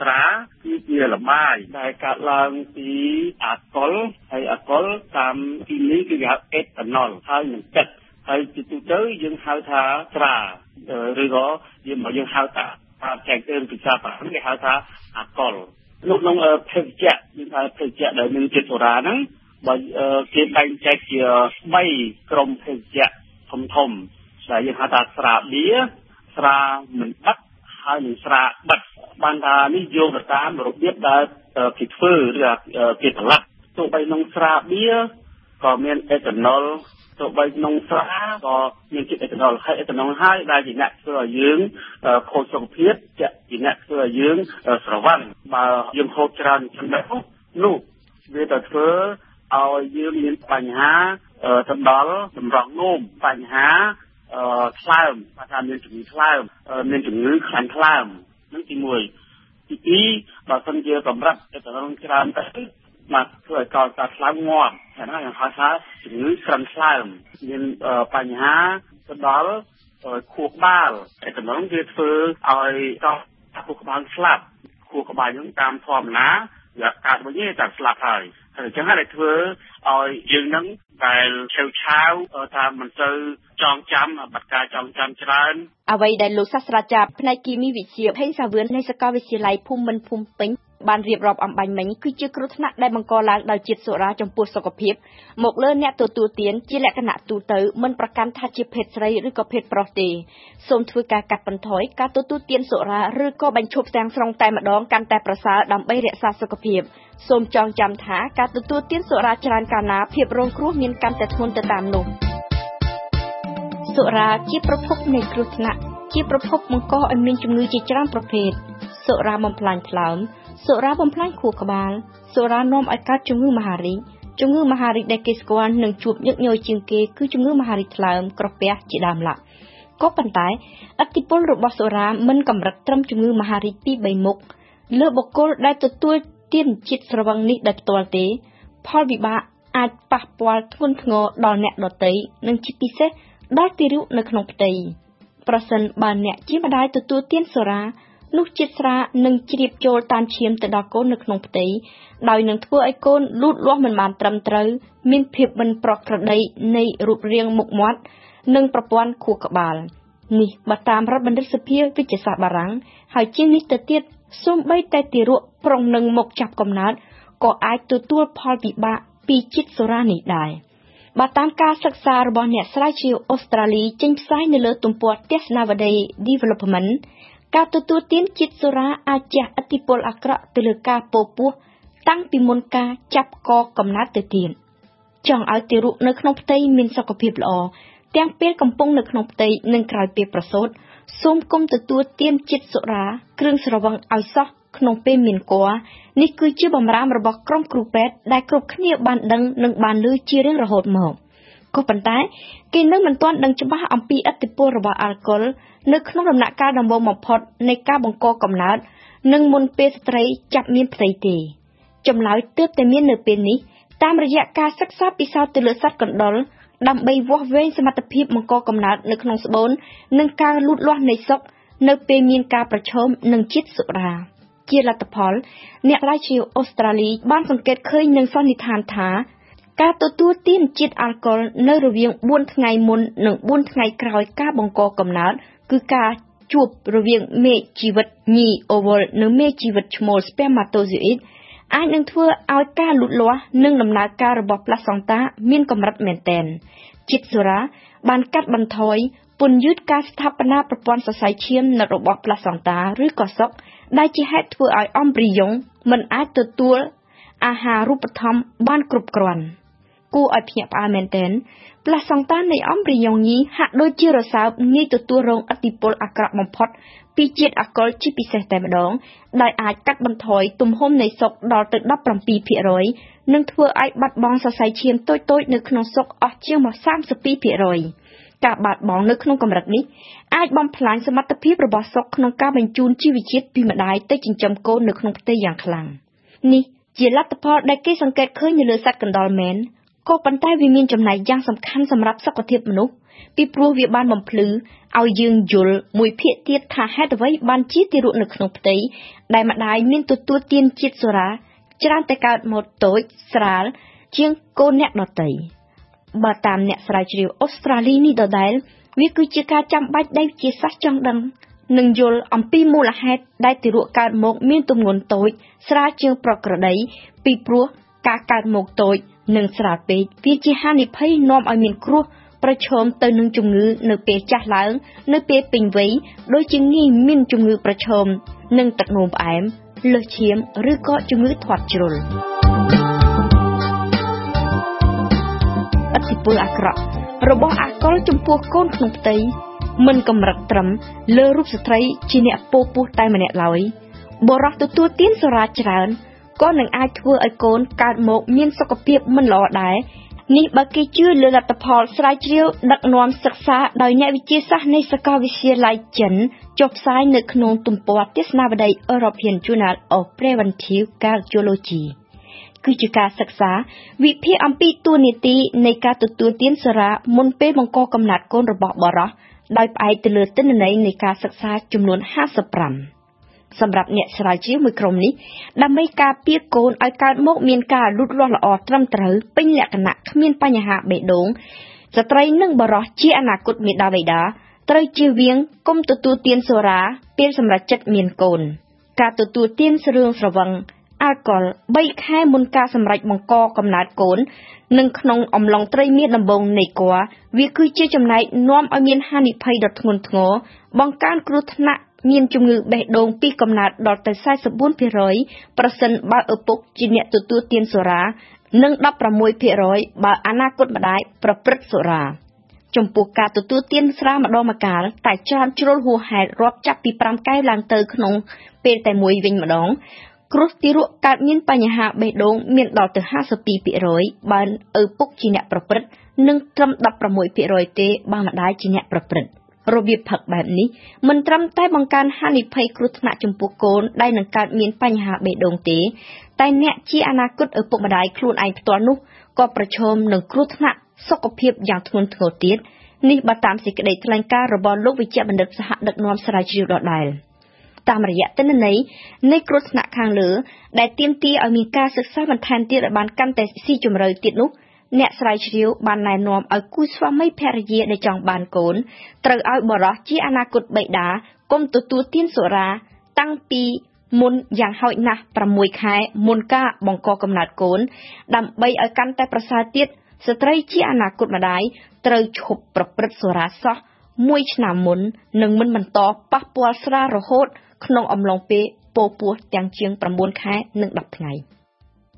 ស្រាគឺជាលបាយដែលកើតឡើងពីអាល់កុលហើយអាល់កុលតាមទីនេះគឺគេហៅអេតាណុលហើយនឹងទឹកហើយជាទូទៅយើងហៅថាស្រាឬក៏យើងមកយើងហៅថាតាមចែកទៅភាសាបារាំងគេហៅថាអាកុលនៅក្នុងភេសជ្ជៈយើងហៅភេសជ្ជៈដែលមានជាតិសូរ៉ាហ្នឹងបើគេបែងចែកជា3ក្រុមភេសជ្ជៈធំធំដែលយើងហៅថាស្រាបៀស្រាមិនបិទហើយនឹងស្រាបិទ បានថានេះយោងទៅតាមរបៀបដែលគេធ្វើឬគេផលិតទោះបីក្នុងស្រាបៀក៏មានអេតាណុលទោះបីក្នុងស្រាក៏មានជាតិអេតាណុលហើយអេតាណុលហើយដែលជាអ្នកធ្វើឲ្យយើងខូចសុខភាពជាអ្នកធ្វើឲ្យយើងស្រវឹងបើយើងហូបច្រើនចឹងដែរនោះវាទៅធ្វើឲ្យយើងមានបញ្ហាទៅដល់តម្រង់នោមបញ្ហាថ្លើមថាមានជំងឺថ្លើមមានជំងឺខ្លាញ់ថ្លើម នឹងទី1ទី2បើសិនជាកម្រិតអេតាណុលច្រើនទៅមកធ្វើឲ្យកោសាថ្លើមងាប់ហ្នឹងហៅថាជំងឺក្រិនថ្លើមមានបញ្ហាទៅដល់ខួរក្បាលអេតាណុលវាធ្វើឲ្យកោខួរក្បាលស្លាប់ខួរក្បាលហ្នឹងតាមធម្មតាវាកើតវិញទេតែស្លាប់ហើយហើយអញ្ចឹងហើយធ្វើឲ្យយើងនឹង ដែលឆៅឆាវថាមិនទៅចងចាំបទការចងចាំច្រើនអ្វីដែលលោកសាស្ត្រាចារ្យផ្នែកគីមីវិទ្យាភេងសាវឿននៃសាកលវិទ្យាល័យភូមិន្ទភូមិពេញ បានរៀបរាប់អំបញ្ញមិញគឺជាគ្រោះថ្នាក់ដែលបង្កឡើងដោយជាតិសូរ៉ាចំពោះសុខភាពមកលើអ្នកទទួលទានជាលក្ខណៈទូទៅមិនប្រកាន់ថាជាភេទស្រីឬក៏ភេទប្រុសទេសូមធ្វើការកាត់បន្ថយការទទួលទានសូរ៉ាឬក៏បញ្ឈប់ទាំងស្រុងតែម្ដងកាន់តែប្រសើរដើម្បីរក្សាសុខភាពសូមចងចាំថាការទទួលទានសូរ៉ាច្រើនកាលណាភាពរងគ្រោះមានកាន់តែធ្ងន់ទៅតាមនោះសូរ៉ាជាប្រភពនៃគ្រោះថ្នាក់ជាប្រភពបង្កឲ្យមានជំងឺជាច្រើនប្រភេទសូរ៉ាបំផ្លាញថ្លើម សូរ៉ាបំផ្លាញខួរក្បាលសូរ៉ានាំឲ្យកើតជំងឺមហារីកជំងឺមហារីកដែលគេស្គាល់និងជួបញឹកញយជាងគេគឺជំងឺមហារីកថ្លើមក្រពះជាដើមឡើយក៏ប៉ុន្តែឥទ្ធិពលរបស់សូរ៉ាមិនកម្រិតត្រឹមជំងឺមហារីកពី3មុខលើបុគ្គលដែលទទួលទានជាតិស្រវឹងនេះដោយផ្ទាល់ទេ ផលវិបាកអាចប៉ះពាល់ធ្ងន់ធ្ងរដល់អ្នកដទៃនិងជាពិសេសដល់ទារកនៅក្នុងផ្ទៃប្រសិនបើអ្នកជាម្ដាយទទួលទានសូរ៉ា នោះជាតិស្រានឹងជ្រាបចូលតាមឈាមទៅដល់កូននៅក្នុងផ្ទៃដោយនឹងធ្វើឲ្យកូនលូតលាស់មិនបានត្រឹមត្រូវ មានភាពមិនប្រក្រតីនៃរូបរាងមុខមាត់ និងប្រព័ន្ធខួរក្បាលនេះបើតាមរដ្ឋបណ្ឌិតសភាវិទ្យាសាស្ត្របារាំងហើយជាងនេះទៅទៀតសូម្បីតែទារកប្រុងនឹងមកចាប់កំណើតក៏អាចទទួលផលវិបាកពីជាតិសូរ៉ានេះដែរបើតាមការសិក្សារបស់អ្នកស្រាវជ្រាវអូស្ត្រាលីចេញផ្សាយនៅលើទំព័រទស្សនាវដ្តី Development ការទទួលទានជាតិសូរ៉ាអាចជះឥទ្ធិពលអាក្រក់ទៅលើការពោះពោះតាំងពីមុនការចាប់កកំណើតទៅទៀតចង់ឲ្យទារកនៅក្នុងផ្ទៃមានសុខភាពល្អទាំងពេលកំពុងនៅក្នុងផ្ទៃនិងក្រោយពេលប្រសូតសូមកុំទទួលទានជាតិសូរ៉ាគ្រឿងស្រវឹងឲ្យសោះក្នុងពេលមានគភ៌នេះគឺជាបំរាមរបស់ក្រុមគ្រូពេទ្យដែលគ្រប់គ្នាបានដឹងនិងបានលើជារៀងរហូតមកក៏ប៉ុន្តែគេនៅមិនទាន់ដឹងច្បាស់អំពីឥទ្ធិពលរបស់អាល់កុល នៅក្នុងដំណាក់កាលដំបូងបំផុតនៃការបង្កកំណើត និងមុនពេលស្ត្រីចាប់មានផ្ទៃទេចម្លើយទើបតែមាននៅពេលនេះ តាមរយៈការសិក្សាពិសោធន៍ទៅលើសត្វកណ្ដុរដើម្បីវាស់វែងសមត្ថភាពបង្កកំណើតនៅក្នុងស្បូន និងការលូតលាស់នៃសុខនៅពេលមានការប្រឈមនឹងជាតិសុរាជាលទ្ធផល អ្នកស្រាវជ្រាវអូស្ត្រាលីបានសង្កេតឃើញនិងសន្និដ្ឋានថាការទទួលទានជាតិអាល់កុលនៅរវាង4ថ្ងៃមុននិង4ថ្ងៃក្រោយការបង្កកំណើត គឺការជួបរវាងមេឃជីវិតញីអូវលនិងមេឃជីវិតឈ្មោល spermatozoid អាចនឹងធ្វើឲ្យការលូតលាស់និងដំណើរការរបស់ប្លាសង់តាមានកម្រិតមែនទែនជាតិសូរ៉ាបានកាត់បន្ថយពន្យឺតការស្ថាបនាប្រព័ន្ធសរសៃឈាមនៅរបស់ប្លាសង់តាឬក៏សុក ដែលជាហេតុធ្វើឲ្យអម្ព្រីយ៉ុងមិនអាចទទួលអាហារូបត្ថម្ភបានគ្រប់គ្រាន់ គួរឲ្យភ្ញាក់ផ្អើលមែនទែនផ្លាសសង្តាននៃអំព្រីយ៉ុងញីហាក់ដូចជារសើបងាយទទួលរងឥទ្ធិពលអាក្រក់បំផុតពីជាតិអាល់កុលជាពិសេសតែម្ដងដោយអាចកាត់បន្ថយទំហំនៃសុកដល់ទៅ17%និងធ្វើឲ្យបាត់បង់សរសៃឈាមតូចៗនៅក្នុងសុកអស់ជាង32%ការបាត់បង់នៅក្នុងកម្រិតនេះអាចបំផ្លាញសមត្ថភាពរបស់សុកក្នុងការបញ្ជូនជីវជាតិពីម្ដាយទៅចិញ្ចឹមកូននៅក្នុងផ្ទៃយ៉ាងខ្លាំងនេះជាលទ្ធផលដែលគេសង្កេតឃើញនៅលើសត្វកណ្ដុរមែន ក៏ប៉ុន្តែវាមានចំណែកយ៉ាងសំខាន់សម្រាប់សុខភាពមនុស្សពីព្រោះវាបានបំភ្លឺឲ្យយើងយល់មួយភាគទៀតថាហេតុអ្វីបានជាទារកនៅក្នុងផ្ទៃដែលម្ដាយមានទទួលទានជាតិសូរ៉ាច្រើនតែកើតមកតូចស្រាលជាងកូនអ្នកដទៃបើតាមអ្នកស្រាវជ្រាវអូស្ត្រាលីនេះដដែលវាគឺជាការចាំបាច់ដែលជាសាសចង់ដឹងនិងយល់អំពីមូលហេតុដែលទារកកើតមកមានទម្ងន់តូចស្រាលជាងប្រក្រតីពីព្រោះ ការកើតមកតូច និងស្រាលពេកវាជាហានិភ័យនាំឲ្យមានគ្រោះប្រឈមទៅនឹងជំងឺនៅពេលចាស់ឡើង នៅពេលពេញវ័យដូចជាងាយមានជំងឺប្រឈមនឹងទឹកនោមផ្អែមលើសឈាមឬក៏ជំងឺធាត់ជ្រុលអតិពលអាក្រក់របស់អាកុលចំពោះកូនក្នុងផ្ទៃមិនកម្រិតត្រឹមលើរូបស្ត្រីជាអ្នកពោពោះតែម្នាក់ឡើយបរោះទទួលទានសូរ៉ាច្រើន ក៏នឹងអាចធ្វើឲ្យកូនកើតមកមានសុខភាពមិនល្អដែរនេះបើគេជឿលើលទ្ធផលស្រាវជ្រាវដឹកនាំសិក្សាដោយអ្នកវិទ្យាសាស្ត្រនៃសាកលវិទ្យាល័យចិនចុះផ្សាយនៅក្នុងទំព័រទស្សនាវដ្តី European Journal of Preventive Cardiology គឺជាការសិក្សាវិភាគអំពីតួនាទីនៃការទទួលទានសេរ៉ាមុនពេលបង្កកំណត់កូនរបស់បរិះដោយផ្អែកទៅលើទិន្នន័យនៃការសិក្សាចំនួន55 សម្រាប់អ្នកស្រាវជ្រាវមួយក្រុមនេះដើម្បីការពារកូនឲ្យកើតមកមានការលូតលាស់ល្អត្រឹមត្រូវពេញលក្ខណៈគ្មានបញ្ហាបេះដូងស្ត្រីនិងបរិះជាអនាគតមេដាបេដាត្រូវជៀសវាងកុំទទួលទានសូរ៉ាពេលសម្រាប់ចិត្តមានកូន ការទទួលទានស្រឿងស្រវឹងអាល់កុល3ខែមុនការសម្រេចបង្កកំណើតកូន និងក្នុងអំឡុងត្រីមាសដំបូងនៃគភ៌វាគឺជាចំណែកនាំឲ្យមានហានិភ័យដ៏ធ្ងន់ធ្ងរបង្កើនគ្រោះថ្នាក់ មានជំងឺបេះដូងពីកំណើតដល់ទៅ44%ប្រសិនបើឪពុកជាអ្នកទទួលទានសូរ៉ានិង16%បើអនាគតម្ដាយប្រព្រឹត្តសូរ៉ាចំពោះការទទួលទានស្រាម្ដងម្កាលតែច្រើនជ្រុលហួសហេតុរាប់ចាប់ពី5កែវឡើងទៅក្នុងពេលតែមួយវិញម្ដង គ្រោះទារកកើតមានបញ្ហាបេះដូងមានដល់ទៅ52%បើឪពុកជាអ្នកប្រព្រឹត្តនិងត្រឹម16%ទេបើម្ដាយជាអ្នកប្រព្រឹត្ត របៀបផឹកបែបនេះមិនត្រឹមតែបង្កើនហានិភ័យគ្រោះថ្នាក់ចំពោះកូនដែលនឹងកើតមានបញ្ហាបេះដូងទេ តែអ្នកជាអនាគតឪពុកម្ដាយខ្លួនឯងផ្ទាល់នោះក៏ប្រឈមនឹងគ្រោះថ្នាក់សុខភាពយ៉ាងធ្ងន់ធ្ងរទៀតនេះបើតាមសេចក្តីថ្លែងការណ៍របស់លោកវិជ្ជបណ្ឌិតសហដឹកនាំស្រាវជ្រាវដដែល។តាមរយៈទិន្នន័យនៃគ្រោះថ្នាក់ខាងលើ ដែលទាមទារឲ្យមានការសិក្សាបន្ថែមទៀតឲ្យបានកាន់តែស៊ីជម្រៅទៀតនោះ អ្នកស្រាវជ្រាវបានណែនាំឲ្យគូស្វាមីភរិយាដែលចង់បានកូនត្រូវឲ្យបរិះជាអនាគតបិតាគុំទទួលទានសុរា តាំងពីមុនយ៉ាងហោចណាស់6ខែមុនការបង្កកំណើតកូន ដើម្បីឲ្យកាន់តែប្រសើរទៀតស្ត្រីជាអនាគតម្ដាយត្រូវឈប់ប្រព្រឹត្តសុរាសោះមួយឆ្នាំមុននិងមិនបន្តប៉ះពាល់ស្រារហូត ក្នុងអំឡុងពេលពោពោះទាំងជាង9ខែនិង10ថ្ងៃ។